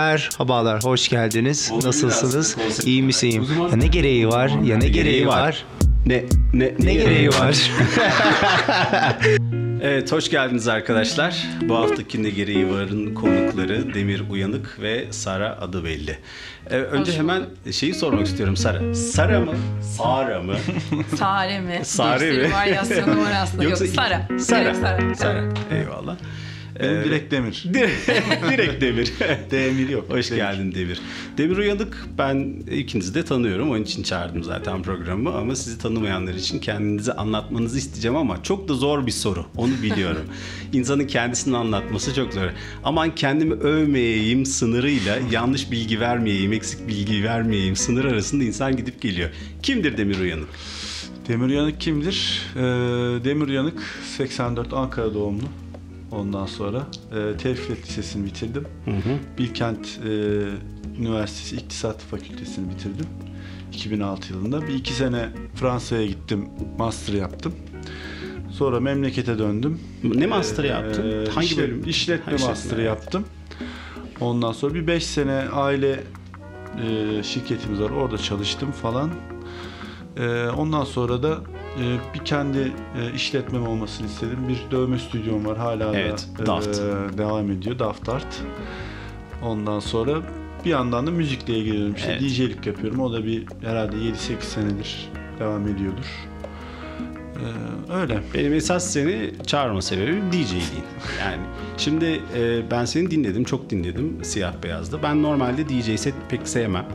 Merhabalar, hoş geldiniz. Nasılsınız? İyi misiniz? Ya ne gereği var? Ya ne gereği var? Ne ne Ne gereği var? Evet hoş geldiniz arkadaşlar. Bu haftaki Ne Gereği Var'ın konukları Demir Uyanık ve Sara adı belli. Ee, önce hemen şeyi sormak istiyorum Sara. Sara mı? Sara mı? Sare mi? Sare Bir sürü mi? varyasyonu var aslında. Yok Sara. Sara. Direkt Sara. Sara. Eyvallah. Benim Ee, direkt demir. Direkt, Demir. Demir yok. Hoş Demir. geldin Demir. Demir Uyanık ben ikinizi de tanıyorum. Onun için çağırdım zaten programı. Ama sizi tanımayanlar için kendinizi anlatmanızı isteyeceğim ama çok da zor bir soru. Onu biliyorum. İnsanın kendisini anlatması çok zor. Aman kendimi övmeyeyim sınırıyla yanlış bilgi vermeyeyim, eksik bilgi vermeyeyim sınır arasında insan gidip geliyor. Kimdir Demir Uyanık? Demir Yanık kimdir? Ee, Demir Yanık 84 Ankara doğumlu. Ondan sonra e, Tevfik Lisesi'ni bitirdim. Bilkent e, Üniversitesi İktisat Fakültesini bitirdim. 2006 yılında. Bir iki sene Fransa'ya gittim. Master yaptım. Sonra memlekete döndüm. Ne master yaptın? Ee, Hangi işlet- bölüm? İşletme Ha, işletme, master'ı evet. yaptım. Ondan sonra bir 5 sene aile e, şirketimiz var. Orada çalıştım falan. E, ondan sonra da e, bir kendi e, işletmem olmasını istedim. Bir dövme stüdyom var. Hala Evet, da Daft. e, devam ediyor. Daft Art. Ondan sonra bir yandan da müzikle ilgileniyorum. İşte Evet. DJ'lik yapıyorum. O da bir herhalde 7-8 senedir devam ediyordur. E, öyle. Benim esas seni çağırma sebebim DJ'liğin. Yani şimdi e, ben seni dinledim, çok dinledim siyah beyazda. Ben normalde DJ set pek sevmem.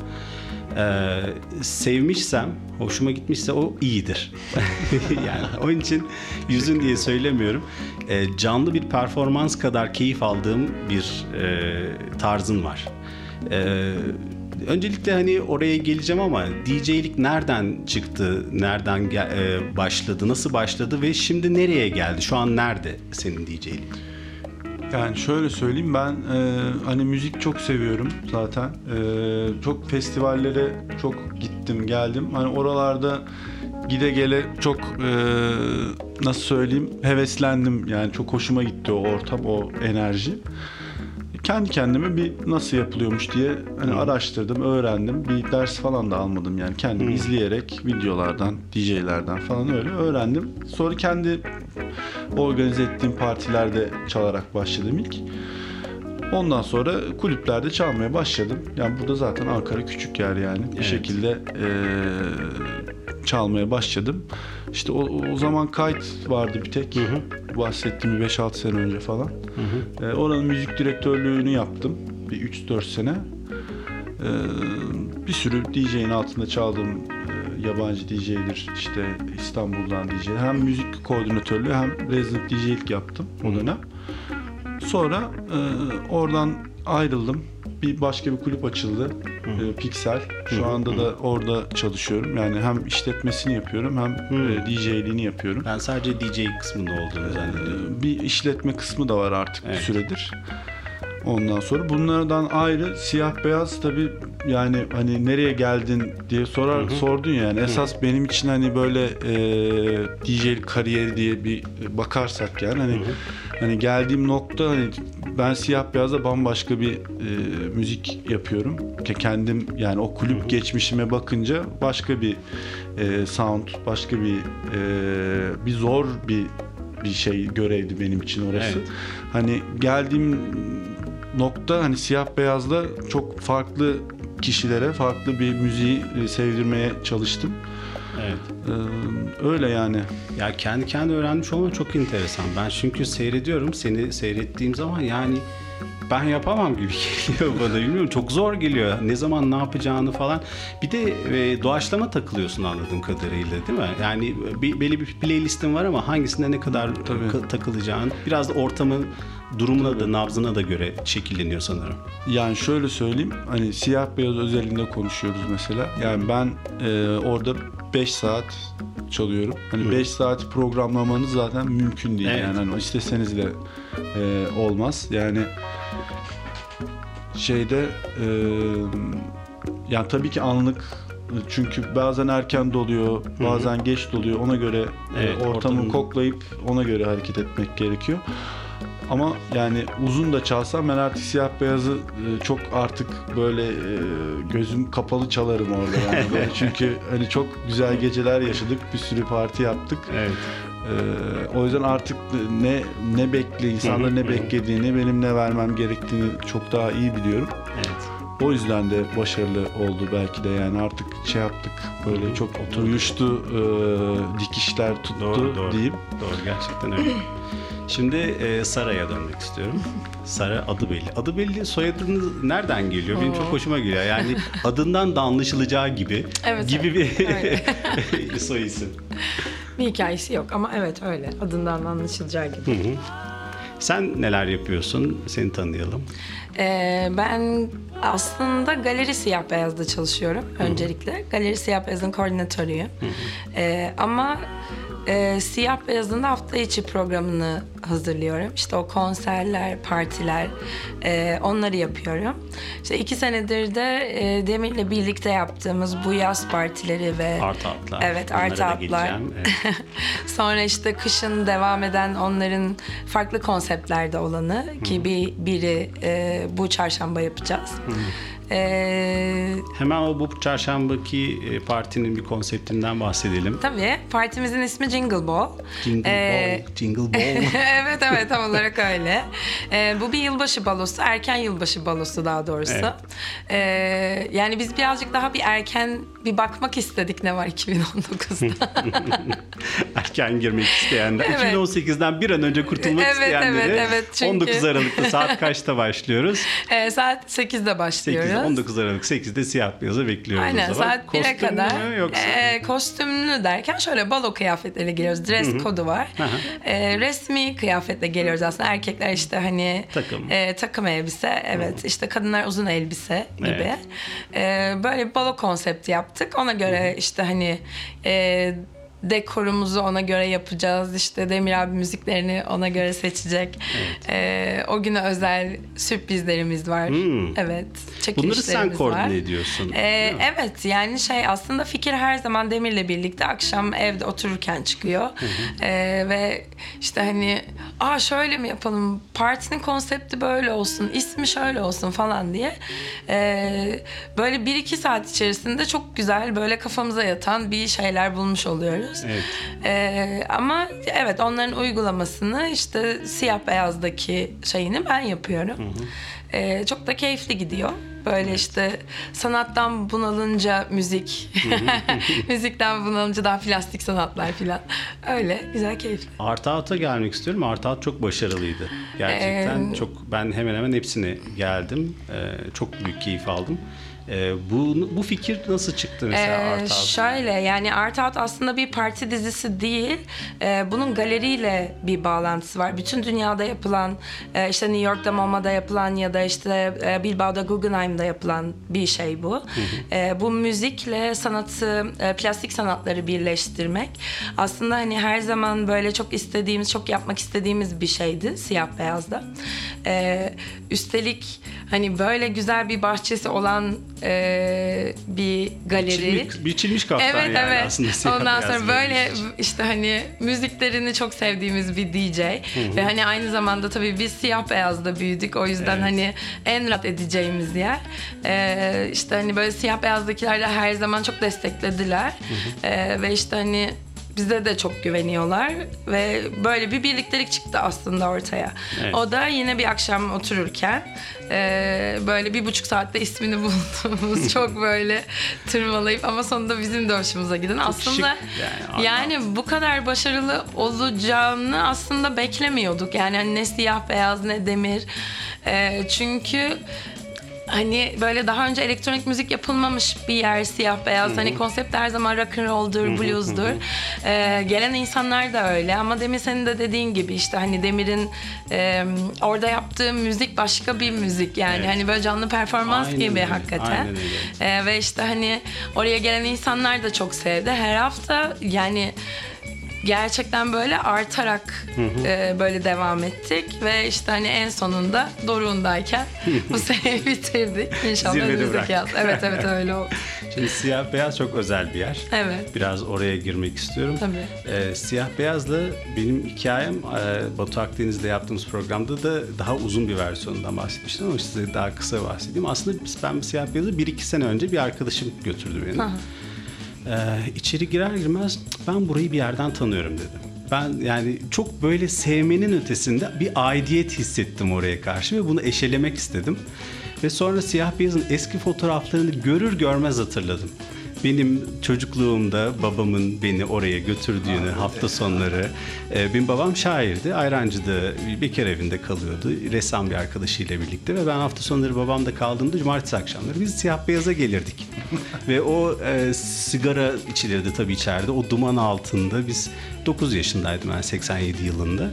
E, sevmişsem, hoşuma gitmişse o iyidir. yani onun için yüzün diye söylemiyorum. E, canlı bir performans kadar keyif aldığım bir e, tarzın var. E, Öncelikle hani oraya geleceğim ama DJ'lik nereden çıktı, nereden e, başladı, nasıl başladı ve şimdi nereye geldi? Şu an nerede senin DJ'lik? Yani şöyle söyleyeyim ben e, hani müzik çok seviyorum zaten. E, çok festivallere çok gittim geldim. Hani oralarda gide gele çok e, nasıl söyleyeyim heveslendim. Yani çok hoşuma gitti o ortam, o enerji. Kendi kendime bir nasıl yapılıyormuş diye hani araştırdım, öğrendim. Bir ders falan da almadım yani kendim izleyerek videolardan, DJ'lerden falan öyle öğrendim. Sonra kendi organize ettiğim partilerde çalarak başladım ilk. Ondan sonra kulüplerde çalmaya başladım. Yani burada zaten Ankara küçük yer yani. Bir Evet. şekilde eee, çalmaya başladım. İşte o, o zaman kayıt vardı bir tek. Bahsettiğim bir 5-6 sene önce falan. Eee, oranın müzik direktörlüğünü yaptım. Bir 3-4 sene. Eee, bir sürü DJ'nin altında çaldığım eee, yabancı DJ'dir işte İstanbul'dan DJ. Hem müzik koordinatörlüğü hem resident DJ'lik yaptım o dönem. Sonra e, oradan ayrıldım. Bir başka bir kulüp açıldı. E, Pixel. Şu anda da orada çalışıyorum. Yani hem işletmesini yapıyorum hem e, DJ'liğini yapıyorum. Ben sadece DJ kısmında olduğunu zannediyorum. E, bir işletme kısmı da var artık Evet. bir süredir. Ondan sonra bunlardan ayrı siyah beyaz tabi yani hani nereye geldin diye sorar sordun yani esas benim için hani böyle e, DJ kariyeri diye bir bakarsak yani hani hani geldiğim nokta hani ben siyah beyazda bambaşka bir e, müzik yapıyorum ki kendim yani o kulüp geçmişime bakınca başka bir e, sound başka bir e, bir zor bir bir şey görevdi benim için orası. Evet. Hani geldiğim nokta hani siyah beyazda çok farklı kişilere farklı bir müziği e, sevdirmeye çalıştım. Evet. Ee, öyle yani. Ya kendi kendi öğrenmiş olman çok enteresan. Ben çünkü seyrediyorum seni seyrettiğim zaman yani ben yapamam gibi geliyor bana bilmiyorum çok zor geliyor ne zaman ne yapacağını falan bir de e, doğaçlama takılıyorsun anladığım kadarıyla değil mi yani bir, belli bir playlistin var ama hangisine ne kadar Tabii. takılacağın biraz da ortamın durumuna da nabzına da göre şekilleniyor sanırım. Yani şöyle söyleyeyim hani siyah beyaz özelinde konuşuyoruz mesela. Yani ben e, orada 5 saat çalıyorum. Hani 5 saat programlamanız zaten mümkün değil Evet. yani. Hani isteseniz de e, olmaz. Yani şeyde e, yani tabii ki anlık çünkü bazen erken doluyor, bazen geç doluyor. Ona göre e, Evet, ortamı ortamın- koklayıp ona göre hareket etmek gerekiyor. Ama yani uzun da çalsam ben artık siyah beyazı e, çok artık böyle e, gözüm kapalı çalarım orada yani. Böyle çünkü hani çok güzel geceler yaşadık, bir sürü parti yaptık. Evet. Ee, o yüzden artık ne ne bekle insanların ne beklediğini benim ne vermem gerektiğini çok daha iyi biliyorum. Evet. O yüzden de başarılı oldu belki de yani artık şey yaptık böyle çok uyuştu e, dikişler tuttu Doğru, doğru. diyeyim. Doğru gerçekten öyle. Şimdi e, Sara'ya dönmek istiyorum. Sara adı belli. Adı belli soyadınız nereden geliyor? Benim çok hoşuma gidiyor. Yani adından da anlaşılacağı gibi Evet, gibi bir öyle. soy isim. Bir hikayesi yok ama evet öyle. Adından anlaşılacağı gibi. Sen neler yapıyorsun? Seni tanıyalım. Ee, ben aslında Galeri Siyah Beyaz'da çalışıyorum öncelikle. Galeri Siyah Beyaz'ın koordinatörüyüm. Ee, ama e, Siyah Beyaz'ın da hafta içi programını hazırlıyorum. İşte o konserler, partiler e, onları yapıyorum. İşte iki senedir de e, Demir'le birlikte yaptığımız bu yaz partileri ve Art Out'lar. Evet, Onlara Art da Out'lar. geleceğim. Evet. Sonra işte kışın devam eden onların farklı konseptlerde olanı ki bir biri e, bu çarşamba yapacağız. E, Hemen o bu çarşambaki e, partinin bir konseptinden bahsedelim. tabii partimizin ismi Jingle Ball. Jingle E, Ball, Jingle Ball. evet evet tam olarak öyle. E, bu bir yılbaşı balosu, erken yılbaşı balosu daha doğrusu. Evet. E, yani biz birazcık daha bir erken bir bakmak istedik ne var 2019'da. Erken girmek isteyenler. Evet. 2018'den bir an önce kurtulmak Evet, evet, evet. Çünkü- 19 Aralık'ta saat kaçta başlıyoruz? E, saat 8'de başlıyoruz. 8, 19 Aralık 8'de siyah beyazı bekliyoruz Aynen o zaman. saat 1'e Kostümlü kadar. mü yoksa? e, kostümlü derken şöyle balo kıyafetleriyle geliyoruz. Dress kodu var. E, resmi kıyafetle geliyoruz aslında. Erkekler işte hani Takım. e, takım elbise. Evet işte kadınlar uzun elbise gibi. Evet. E, böyle bir balo konsepti yaptık. Ona göre işte hani e, dekorumuzu ona göre yapacağız. İşte Demir abi müziklerini ona göre seçecek. E, o güne özel sürprizlerimiz var. Hmm. Evet. Bunları sen çekilişlerimiz koordine var. ediyorsun. Ee, evet yani şey aslında fikir her zaman Demir'le birlikte akşam evde otururken çıkıyor. Ee, ve işte hani aa şöyle mi yapalım partinin konsepti böyle olsun ismi şöyle olsun falan diye ee, böyle bir iki saat içerisinde çok güzel böyle kafamıza yatan bir şeyler bulmuş oluyoruz. Evet. Ee, ama evet onların uygulamasını işte siyah beyazdaki şeyini ben yapıyorum. Ee, çok da keyifli gidiyor. Böyle işte sanattan bunalınca müzik, müzikten bunalınca daha plastik sanatlar filan. Öyle güzel keyifli. Art Out'a gelmek istiyorum. Art Out çok başarılıydı. Gerçekten Ee, çok ben hemen hemen hepsine geldim. Ee, çok büyük keyif aldım. Ee, bu bu fikir nasıl çıktı mesela Ee, Art Out? şöyle yani Art Out aslında bir parti dizisi değil. Ee, bunun galeriyle bir bağlantısı var. Bütün dünyada yapılan e, işte New York'ta MoMA'da yapılan ya da işte e, Bilbao'da Guggenheim'da yapılan bir şey bu. Ee, bu müzikle sanatı, e, plastik sanatları birleştirmek aslında hani her zaman böyle çok istediğimiz, çok yapmak istediğimiz bir şeydi siyah beyazda. Ee, üstelik hani böyle güzel bir bahçesi olan e, bir galeri. Biçilmiş, biçilmiş kaftan Evet yani evet. aslında Ondan sonra böyle müzik. işte hani müziklerini çok sevdiğimiz bir DJ ve hani aynı zamanda tabii biz siyah beyazda büyüdük. O yüzden Evet. hani en rahat edeceğimiz yer. Ee, işte hani böyle siyah beyazdakiler de her zaman çok desteklediler. Ee, ve işte hani bize de çok güveniyorlar ve böyle bir birliktelik çıktı aslında ortaya. Evet. O da yine bir akşam otururken e, böyle bir buçuk saatte ismini bulduğumuz çok böyle tırmalayıp ama sonunda bizim de hoşumuza giden aslında şık yani, yani, bu kadar başarılı olacağını aslında beklemiyorduk. Yani hani ne siyah beyaz ne demir. E, çünkü hani böyle daha önce elektronik müzik yapılmamış bir yer siyah beyaz. Hani konsept her zaman rock and roll'dur, blues'dur. Ee, gelen insanlar da öyle ama demin senin de dediğin gibi işte hani Demir'in e, orada yaptığı müzik başka bir müzik yani Evet. hani böyle canlı performans Aynen gibi öyle, hakikaten. aynen öyle. Ee, ve işte hani oraya gelen insanlar da çok sevdi. Her hafta yani gerçekten böyle artarak e, böyle devam ettik ve işte hani en sonunda doruğundayken bu seneyi bitirdik. İnşallah önümüzdeki yaz. Evet evet öyle oldu. Şimdi siyah beyaz çok özel bir yer. Evet. Biraz oraya girmek istiyorum. Tabii. Ee, siyah beyazla benim hikayem e, Batu Akdeniz'de yaptığımız programda da daha uzun bir versiyonundan bahsetmiştim ama size daha kısa bahsedeyim. Aslında ben siyah beyazı bir iki sene önce bir arkadaşım götürdü beni. Ee, içeri girer girmez ben burayı bir yerden tanıyorum dedim. Ben yani çok böyle sevmenin ötesinde bir aidiyet hissettim oraya karşı ve bunu eşelemek istedim. Ve sonra siyah beyazın eski fotoğraflarını görür görmez hatırladım. Benim çocukluğumda babamın beni oraya götürdüğünü hafta sonları. e, benim babam şairdi. Ayrancı'da bir bekar evinde kalıyordu. Ressam bir arkadaşıyla birlikte ve ben hafta sonları babamda kaldığımda cumartesi akşamları biz siyah beyaza gelirdik. ve o e, sigara içilirdi tabii içeride. O duman altında biz 9 yaşındaydım ben 87 yılında.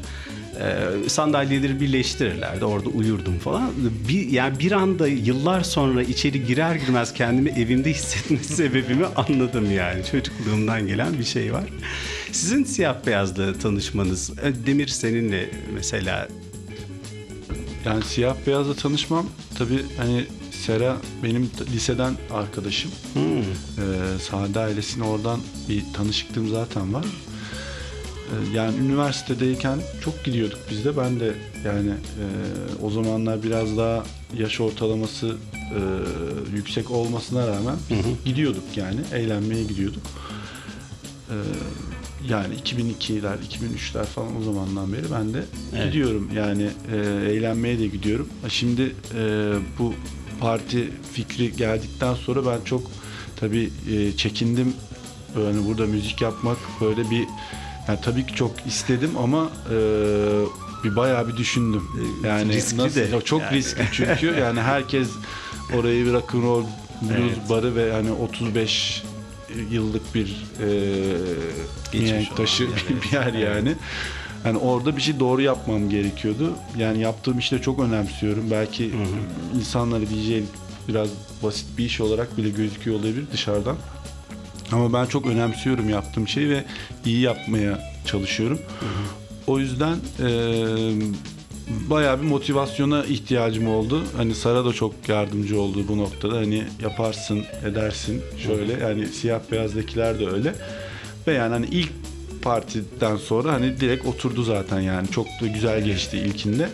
Ee, sandalyeleri birleştirirlerdi. Orada uyurdum falan. Bir, yani bir anda yıllar sonra içeri girer girmez kendimi evimde hissetme sebebimi anladım yani. Çocukluğumdan gelen bir şey var. Sizin siyah beyazla tanışmanız, e, Demir seninle mesela Yani siyah beyazla tanışmam tabii hani Sera benim liseden arkadaşım. Ee, Sade ailesine oradan bir tanışıklığım zaten var. Ee, yani üniversitedeyken çok gidiyorduk biz de. Ben de yani e, o zamanlar biraz daha yaş ortalaması e, yüksek olmasına rağmen gidiyorduk yani. Eğlenmeye gidiyorduk. Ee, yani 2002'ler, 2003'ler falan o zamandan beri ben de Evet. gidiyorum. Yani e, eğlenmeye de gidiyorum. Şimdi e, bu parti fikri geldikten sonra ben çok tabii e, çekindim. Böyle burada müzik yapmak böyle bir yani tabii ki çok istedim ama e, bir bayağı bir düşündüm. Yani Riskli nasıl de çok yani. riskli çünkü yani herkes orayı bir rock and roll blues Evet. barı ve hani 35 yıllık bir e, mihenk taşı olan, bir- evet, bir yer yani. Yani orada bir şey doğru yapmam gerekiyordu. Yani yaptığım işte çok önemsiyorum. Belki insanlara DJ biraz basit bir iş olarak bile gözüküyor olabilir dışarıdan. Ama ben çok önemsiyorum yaptığım şeyi ve iyi yapmaya çalışıyorum. O yüzden eee bayağı bir motivasyona ihtiyacım oldu. Hani Sara da çok yardımcı oldu bu noktada. Hani yaparsın, edersin. Şöyle yani siyah beyazdakiler de öyle. Ve yani hani ilk partiden sonra hani direkt oturdu zaten yani. Çok da güzel geçti ilkinde.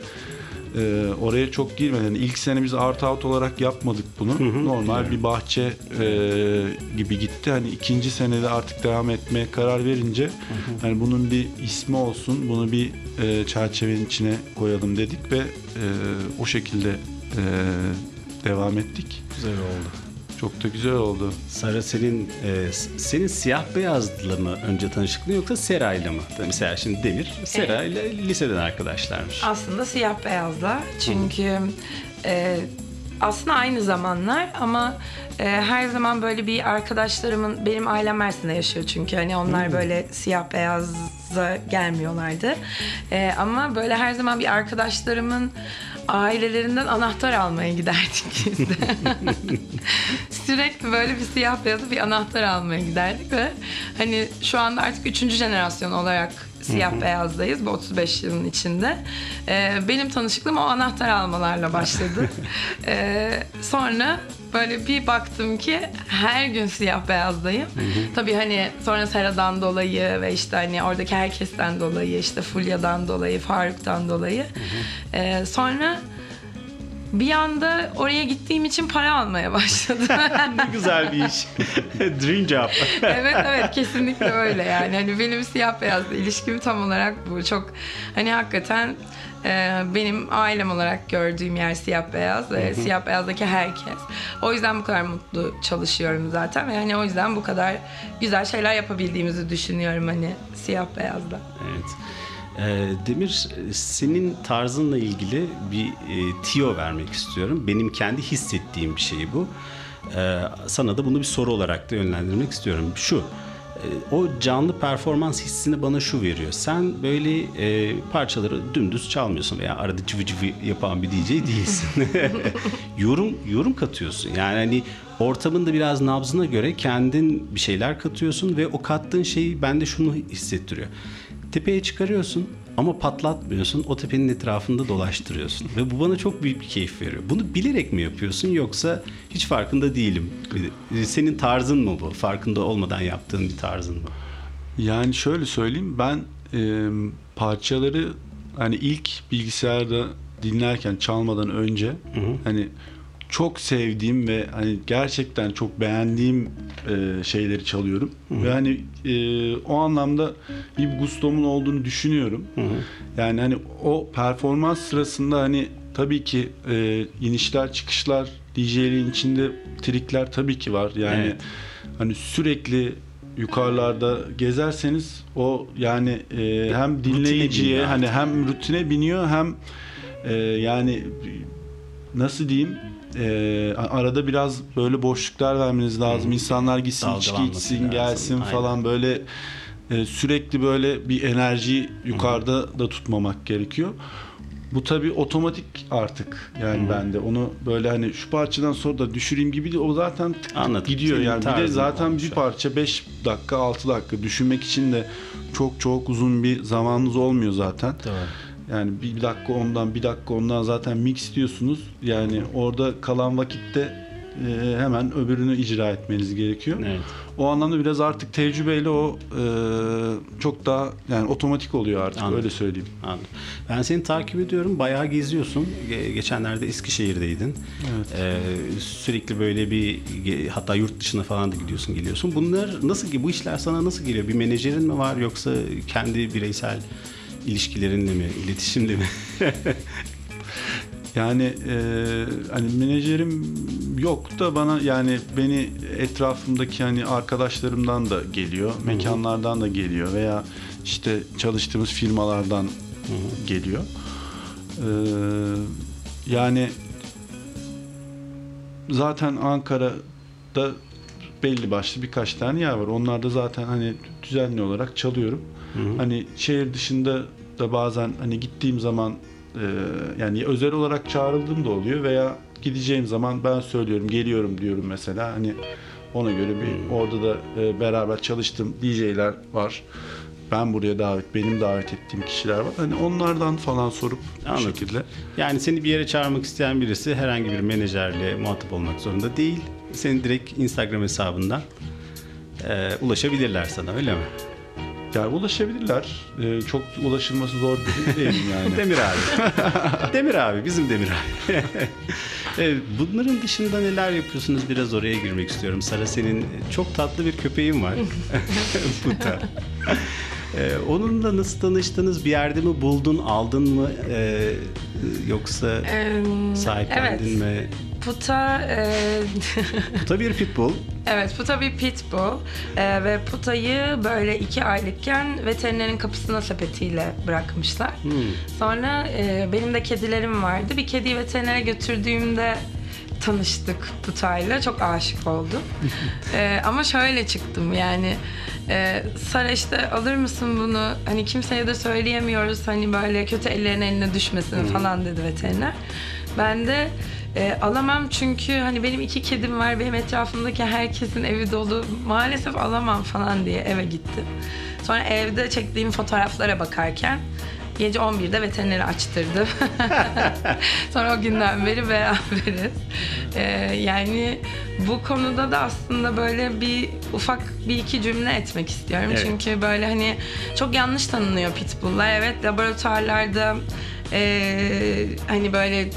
Ee, oraya çok girmeden yani ilk sene biz art out olarak yapmadık bunu. Normal bir bahçe e, gibi gitti. Hani ikinci senede artık devam etmeye karar verince hani bunun bir ismi olsun, bunu bir e, çerçevenin içine koyalım dedik ve e, o şekilde e, devam ettik. güzel oldu. Çok da güzel oldu. Sara senin e, senin siyah beyazla mı önce tanışıklığın yoksa Sera'yla mı? Mesela şimdi Demir Sera ile liseden arkadaşlarmış. Aslında siyah beyazla. Çünkü e, aslında aynı zamanlar ama e, her zaman böyle bir arkadaşlarımın benim ailem Mersin'de yaşıyor çünkü hani onlar böyle siyah beyaza gelmiyorlardı. E, ama böyle her zaman bir arkadaşlarımın ailelerinden anahtar almaya giderdik biz de. Sürekli böyle bir siyah beyazı bir anahtar almaya giderdik ve hani şu anda artık üçüncü jenerasyon olarak siyah beyazdayız bu 35 yılın içinde. Ee, benim tanışıklığım o anahtar almalarla başladı. Ee, sonra böyle bir baktım ki her gün siyah beyazdayım. Tabii hani sonra Sera'dan dolayı ve işte hani oradaki herkesten dolayı işte Fulya'dan dolayı, Faruk'tan dolayı. Ee, sonra bir anda oraya gittiğim için para almaya başladım. ne güzel bir iş. Dream job. evet evet kesinlikle öyle yani. Hani benim siyah beyazla ilişkim tam olarak bu. Çok hani hakikaten e, benim ailem olarak gördüğüm yer siyah beyaz ve siyah beyazdaki herkes. O yüzden bu kadar mutlu çalışıyorum zaten ve hani o yüzden bu kadar güzel şeyler yapabildiğimizi düşünüyorum hani siyah beyazda. Evet. Ee, Demir, senin tarzınla ilgili bir e, tiyo vermek istiyorum. Benim kendi hissettiğim bir şey bu. Ee, sana da bunu bir soru olarak da yönlendirmek istiyorum. Şu, o canlı performans hissini bana şu veriyor. Sen böyle e, parçaları dümdüz çalmıyorsun veya arada cıvı cıvı yapan bir DJ değilsin. yorum yorum katıyorsun. Yani hani ortamın da biraz nabzına göre kendin bir şeyler katıyorsun ve o kattığın şeyi bende şunu hissettiriyor. Tepeye çıkarıyorsun. Ama patlatmıyorsun. O tepenin etrafında dolaştırıyorsun. Ve bu bana çok büyük bir keyif veriyor. Bunu bilerek mi yapıyorsun yoksa hiç farkında değilim. Senin tarzın mı bu? Farkında olmadan yaptığın bir tarzın mı? Yani şöyle söyleyeyim ben e, parçaları hani ilk bilgisayarda dinlerken çalmadan önce hani çok sevdiğim ve hani gerçekten çok beğendiğim e, şeyleri çalıyorum ve hani e, o anlamda bir gustomun olduğunu düşünüyorum. Yani hani o performans sırasında hani tabii ki e, inişler çıkışlar DJ'liğin içinde trikler tabii ki var. Yani Evet. hani sürekli yukarılarda gezerseniz o yani e, hem dinleyiciye hani hem rutine biniyor hem e, yani nasıl diyeyim e, arada biraz böyle boşluklar vermeniz lazım. İnsanlar gitsin, içki içsin, lazım. gelsin Aynen. falan böyle e, sürekli böyle bir enerji yukarıda da tutmamak gerekiyor. Bu tabii otomatik artık yani bende. Onu böyle hani şu parçadan sonra da düşüreyim gibi değil. O zaten tık tık Anladım. gidiyor Senin yani. Bir de zaten olmuş bir parça 5 dakika 6 dakika düşünmek için de çok çok uzun bir zamanınız olmuyor zaten. Doğru. Yani bir dakika ondan bir dakika ondan zaten mix diyorsunuz. Yani orada kalan vakitte e, hemen öbürünü icra etmeniz gerekiyor. Evet. O anlamda biraz artık tecrübeyle o e, çok daha yani otomatik oluyor artık Anladım. öyle söyleyeyim. Anladım. Ben seni takip ediyorum. Bayağı geziyorsun. Ge- geçenlerde Eskişehir'deydin. Ee, sürekli böyle bir hatta yurt dışına falan da gidiyorsun geliyorsun. Bunlar nasıl ki bu işler sana nasıl geliyor? Bir menajerin mi var yoksa kendi bireysel ilişkilerinle mi, iletişimle mi? Yani e, hani menajerim yok da bana yani beni etrafımdaki hani arkadaşlarımdan da geliyor, mekanlardan da geliyor veya işte çalıştığımız firmalardan geliyor. E, yani zaten Ankara'da belli başlı birkaç tane yer var. Onlarda zaten hani düzenli olarak çalıyorum. Hani şehir dışında da bazen hani gittiğim zaman e, yani özel olarak çağrıldığım da oluyor veya gideceğim zaman ben söylüyorum geliyorum diyorum mesela hani ona göre bir orada da e, beraber çalıştığım DJ'ler var. Ben buraya davet, benim davet ettiğim kişiler var. Hani onlardan falan sorup bu Anladım. şekilde. Yani seni bir yere çağırmak isteyen birisi herhangi bir menajerle muhatap olmak zorunda değil. Senin direkt Instagram hesabından e, ulaşabilirler sana öyle mi? Yani ulaşabilirler. E, çok ulaşılması zor bir değil yani. Demir abi. Demir abi, bizim Demir abi. evet, bunların dışında neler yapıyorsunuz? Biraz oraya girmek istiyorum. Sara senin çok tatlı bir köpeğin var. Puta. Ee, onunla nasıl tanıştınız? Bir yerde mi buldun, aldın mı? Ee, yoksa sahiplendin evet. mi? Puta e, Puta bir pitbull. Evet, Puta bir pitbull Ee, ve Puta'yı böyle iki aylıkken veterinerin kapısına sepetiyle bırakmışlar. Sonra e, benim de kedilerim vardı. Bir kediyi veterinere götürdüğümde tanıştık Puta'yla. Çok aşık oldum. Ee, ama şöyle çıktım yani e, Sara işte alır mısın bunu? Hani kimseye de söyleyemiyoruz. Hani böyle kötü ellerin eline düşmesin falan dedi veteriner. Ben de e, alamam çünkü hani benim iki kedim var. Benim etrafımdaki herkesin evi dolu. Maalesef alamam falan diye eve gittim. Sonra evde çektiğim fotoğraflara bakarken gece 11'de veterineri açtırdım. Sonra o günden beri beraberiz. E, yani bu konuda da aslında böyle bir ufak bir iki cümle etmek istiyorum. Evet. Çünkü böyle hani çok yanlış tanınıyor pitbulllar. Evet laboratuvarlarda e, hani böyle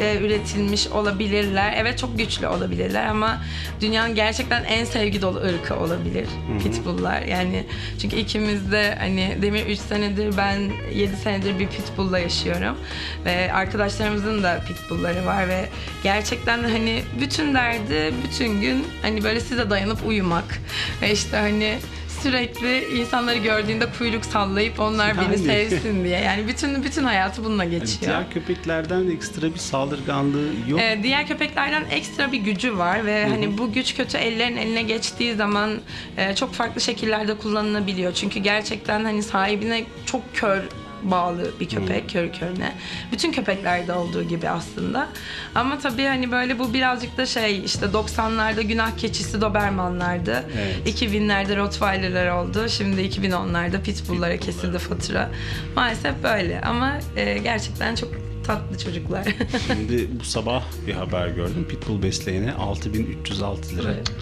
e, üretilmiş olabilirler. Evet çok güçlü olabilirler ama dünyanın gerçekten en sevgi dolu ırkı olabilir pitbulllar. Yani çünkü ikimiz de hani Demir 3 senedir ben 7 senedir bir pitbull'la yaşıyorum. Ve arkadaşlarımızın da pitbullları var ve gerçekten hani bütün derdi bütün gün hani böyle size dayanıp uyumak ve işte hani sürekli insanları gördüğünde kuyruk sallayıp onlar beni Yani. sevsin diye. Yani bütün bütün hayatı bununla Yani geçiyor. diğer köpeklerden ekstra bir saldırganlığı yok. Ee, diğer köpeklerden ekstra bir gücü var ve hani bu güç kötü ellerin eline geçtiği zaman e, çok farklı şekillerde kullanılabiliyor. Çünkü gerçekten hani sahibine çok kör bağlı bir köpek körü körüne. Bütün köpeklerde olduğu gibi aslında. Ama tabii hani böyle bu birazcık da şey işte 90'larda günah keçisi Dobermanlardı. Evet. 2000'lerde Rottweiler'lar oldu. Şimdi 2010'larda Pitbull'lara kesildi fatura. Maalesef böyle ama e, gerçekten çok tatlı çocuklar. Şimdi bu sabah bir haber gördüm. Pitbull besleyene 6306 lira. Evet.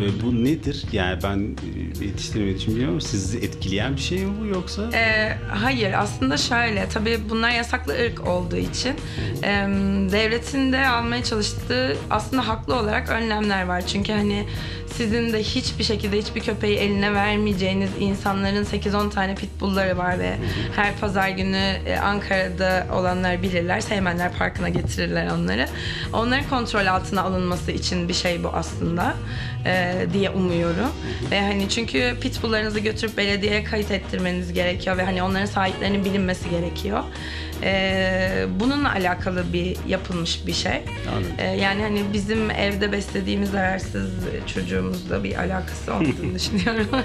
Ve bu nedir? Yani ben e, yetiştirmediğim için bilmiyorum ama sizi etkileyen bir şey mi bu yoksa? Ee, hayır aslında şöyle tabii bunlar yasaklı ırk olduğu için e, devletin de almaya çalıştığı aslında haklı olarak önlemler var. Çünkü hani sizin de hiçbir şekilde hiçbir köpeği eline vermeyeceğiniz insanların 8-10 tane pitbullları var ve her pazar günü e, Ankara'da olanlar bilirler. Seymenler Parkı'na getirirler onları. Onların kontrol altına alınması için bir şey bu aslında e, diye umuyorum. Ve hani çünkü pitbulllarınızı götürüp belediyeye kayıt ettirmeniz gerekiyor ve hani onların sahiplerinin bilinmesi gerekiyor. E, bununla alakalı bir yapılmış bir şey. Anladım. E, yani hani bizim evde beslediğimiz zararsız çocuğumuzla bir alakası olmadığını düşünüyorum.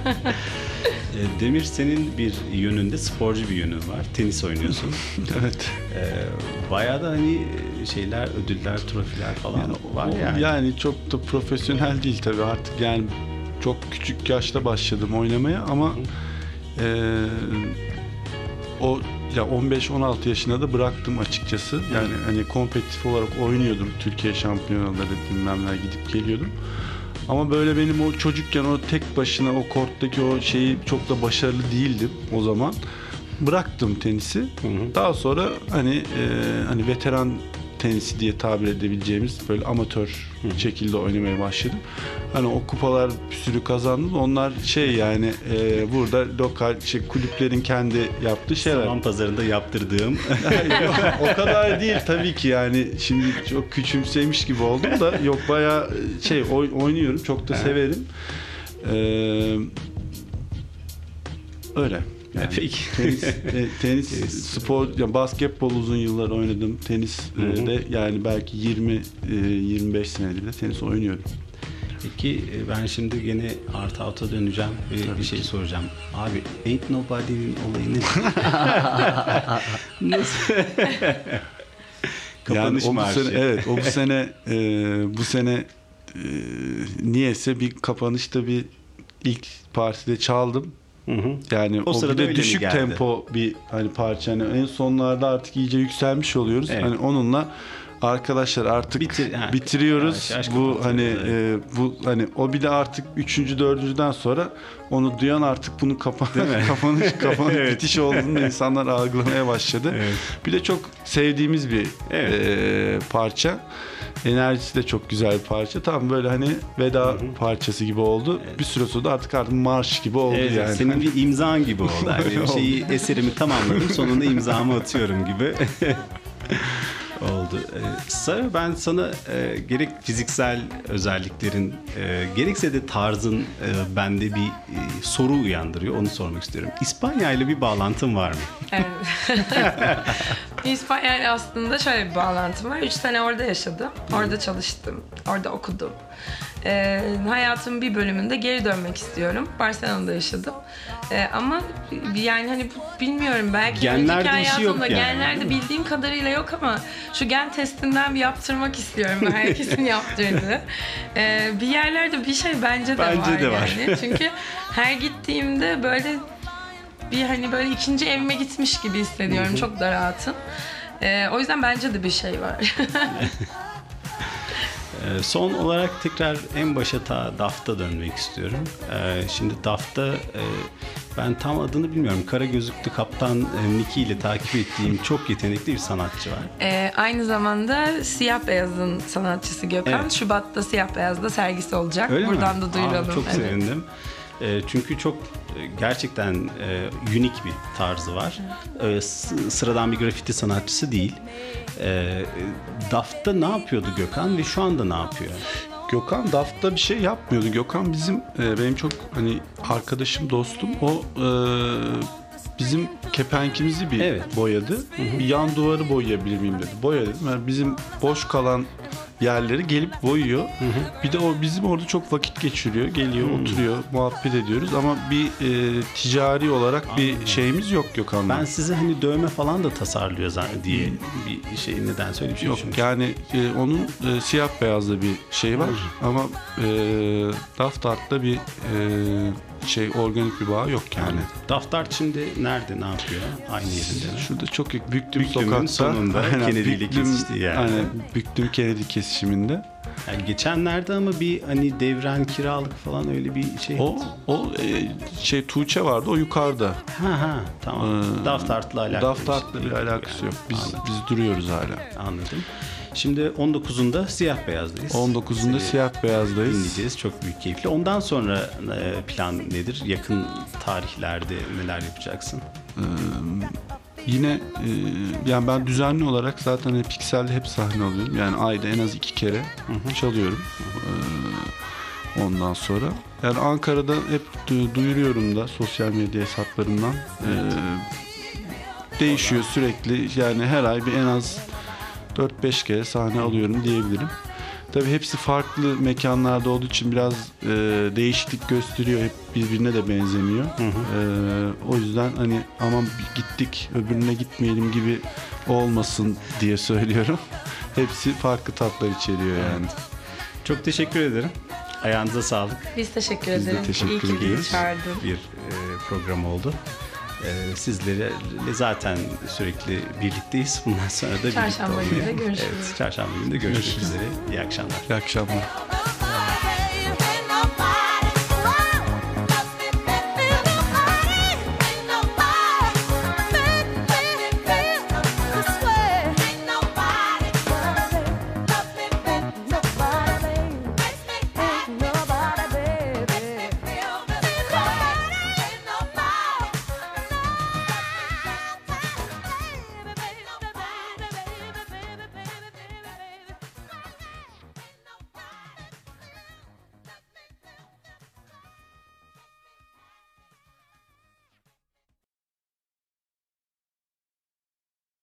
E, Demir senin bir yönünde sporcu bir yönün var. Tenis oynuyorsun. Evet. E, bayağı da hani şeyler, ödüller, trofiler falan var O- yani. Yani çok da profesyonel değil tabii artık yani çok küçük yaşta başladım oynamaya ama eee, o ya 15-16 yaşında da bıraktım açıkçası. Yani hani kompetitif olarak oynuyordum. Türkiye şampiyonaları bilmem ne gidip geliyordum. Ama böyle benim o çocukken o tek başına o korttaki o şeyi çok da başarılı değildim o zaman. Bıraktım tenisi. Daha sonra hani e, hani veteran tenisi diye tabir edebileceğimiz böyle amatör şekilde oynamaya başladım. Hani o kupalar bir sürü kazandım. Onlar şey yani e, burada lokal şey, kulüplerin kendi yaptığı şeyler. Saman pazarında yaptırdığım o kadar değil tabii ki yani şimdi çok küçümsemiş gibi oldum da yok bayağı şey oy- oynuyorum çok da severim. Ee, öyle. Yani Peki. Tenis, e, tenis spor, ya basketbol uzun yıllar oynadım. Tenis e, de yani belki 20 e, 25 senedir de tenis oynuyorum. Peki e, ben şimdi gene Art Out'a döneceğim ve bir şey soracağım. Abi Ain't Nobody'nin olayı nedir? Nasıl? Kapanış yani o bu marşı. sene, evet o bu sene e, bu sene e, niyeyse bir kapanışta bir ilk partide çaldım. Hı hı. Yani O o, sırada bir de düşük geldi? tempo bir hani parça. Hani en sonlarda artık iyice yükselmiş oluyoruz. Evet. Hani onunla arkadaşlar artık Bitir- ha, bitiriyoruz. yavaş bu hani e, bu hani o bir de artık üçüncü dördüncüden sonra onu duyan artık bunun kapa kapanış kapanış Evet. bitiş olduğunu insanlar algılamaya başladı. Evet. Bir de çok sevdiğimiz bir Evet. e, parça. Enerjisi de çok güzel bir parça. Tam böyle hani veda parçası gibi oldu. Bir süre sonra da artık artık marş gibi oldu Evet, yani. senin bir imzan gibi oldu. Yani bir Oldu. şeyi eserimi tamamladım sonunda imzamı atıyorum gibi. oldu. Ee, Sara ben sana e, gerek fiziksel özelliklerin e, gerekse de tarzın e, bende bir e, soru uyandırıyor. Onu sormak istiyorum. İspanya ile bir bağlantın var mı? Evet. İspanya ile aslında şöyle bir bağlantım var. Üç sene orada yaşadım. Orada çalıştım. Orada okudum. Ee, hayatımın bir bölümünde geri dönmek istiyorum. Barcelona'da yaşadım. Ee, ama yani hani bu- bilmiyorum belki Genlerde önceki işi yok hayatımda yani, genlerde değil mi? bildiğim kadarıyla yok ama şu gen testinden bir yaptırmak istiyorum. Herkesin yaptırdığı. Ee, bir yerlerde bir şey bence de Bence var de var. yani. Çünkü her gittiğimde böyle bir hani böyle ikinci evime gitmiş gibi hissediyorum. Çok da rahatım. Ee, o yüzden bence de bir şey var. Ee, Son olarak tekrar en başa ta DAF'ta dönmek istiyorum. Ee, Şimdi DAF'ta e, ben tam adını bilmiyorum. Kara gözlüklü kaptan e, Nicky ile takip ettiğim çok yetenekli bir sanatçı var. Ee, aynı zamanda Siyah Beyaz'ın sanatçısı Gökhan. Evet. Şubat'ta Siyah Beyaz'da sergisi olacak. Öyle Buradan mi? da duyuralım. Aa, çok Evet. sevindim. E, çünkü çok e, gerçekten e, unik bir tarzı var. E, sıradan bir grafiti sanatçısı değil. E, DAF'ta ne yapıyordu Gökhan ve şu anda ne yapıyor? Gökhan DAF'ta bir şey yapmıyordu. Gökhan bizim e, benim çok hani arkadaşım, dostum. O e, bizim kepenkimizi bir Evet. boyadı. Bir yan duvarı boyayabilir miyim dedi. Boya dedim. Yani bizim boş kalan yerleri gelip boyuyor. Bir de o bizim orada çok vakit geçiriyor. Geliyor, oturuyor, muhabbet ediyoruz ama bir e, ticari olarak bir şeyimiz yok Gökhan'la. Ben size hani dövme falan da tasarlıyor zan- diye bir şey neden söyle bir şey Yok düşünmüştüm. yani e, onun e, siyah beyazda bir şey var ama e, Daft Art'ta bir e, şey organik bir bağ yok yani. Daftart şimdi nerede ne yapıyor? Aynı yerinde mi? Şurada çok yakın Büktüm Büktüm'ün sokakta. sonunda Kennedy ile kesiştiği yerde. Aynen Büktüm Kennedy kesişiminde. Yani geçenlerde ama bir hani devren kiralık falan öyle bir şey. O o e, şey Tuğçe vardı o yukarıda. Ha ha tamam. Ee, Daftart'la alakalı. Daft Art'la şey bir alakası yani. yok. Biz Anladım. biz duruyoruz hala. Anladım. Şimdi 19'unda siyah beyazdayız. 19'unda Seni siyah beyazdayız. dinleyeceğiz. Çok büyük keyifli. Ondan sonra e, plan nedir? Yakın tarihlerde neler yapacaksın? Yine e, yani ben düzenli olarak zaten hep Pixel'de hep sahne alıyorum. Yani ayda en az iki kere çalıyorum. E, ondan sonra. Yani Ankara'da hep du- duyuruyorum da sosyal medya hesaplarımdan. E, değişiyor sürekli. Yani her ay bir en az 4-5 kere sahne alıyorum diyebilirim. Tabii hepsi farklı mekanlarda olduğu için biraz e, değişiklik gösteriyor. Hep birbirine de benzemiyor. E, o yüzden hani aman gittik öbürüne gitmeyelim gibi olmasın diye söylüyorum. Hepsi farklı tatlar içeriyor yani. Çok teşekkür ederim. Ayağınıza sağlık. Biz teşekkür Biz de ederiz. teşekkür İyi ki bizi çağırdın. bir e, program oldu. E, sizlerle zaten sürekli birlikteyiz. Bundan sonra da birlikte Çarşamba olmaya- günü de görüşürüz. Evet, çarşamba günü de görüşmek üzere. İyi akşamlar. İyi akşamlar.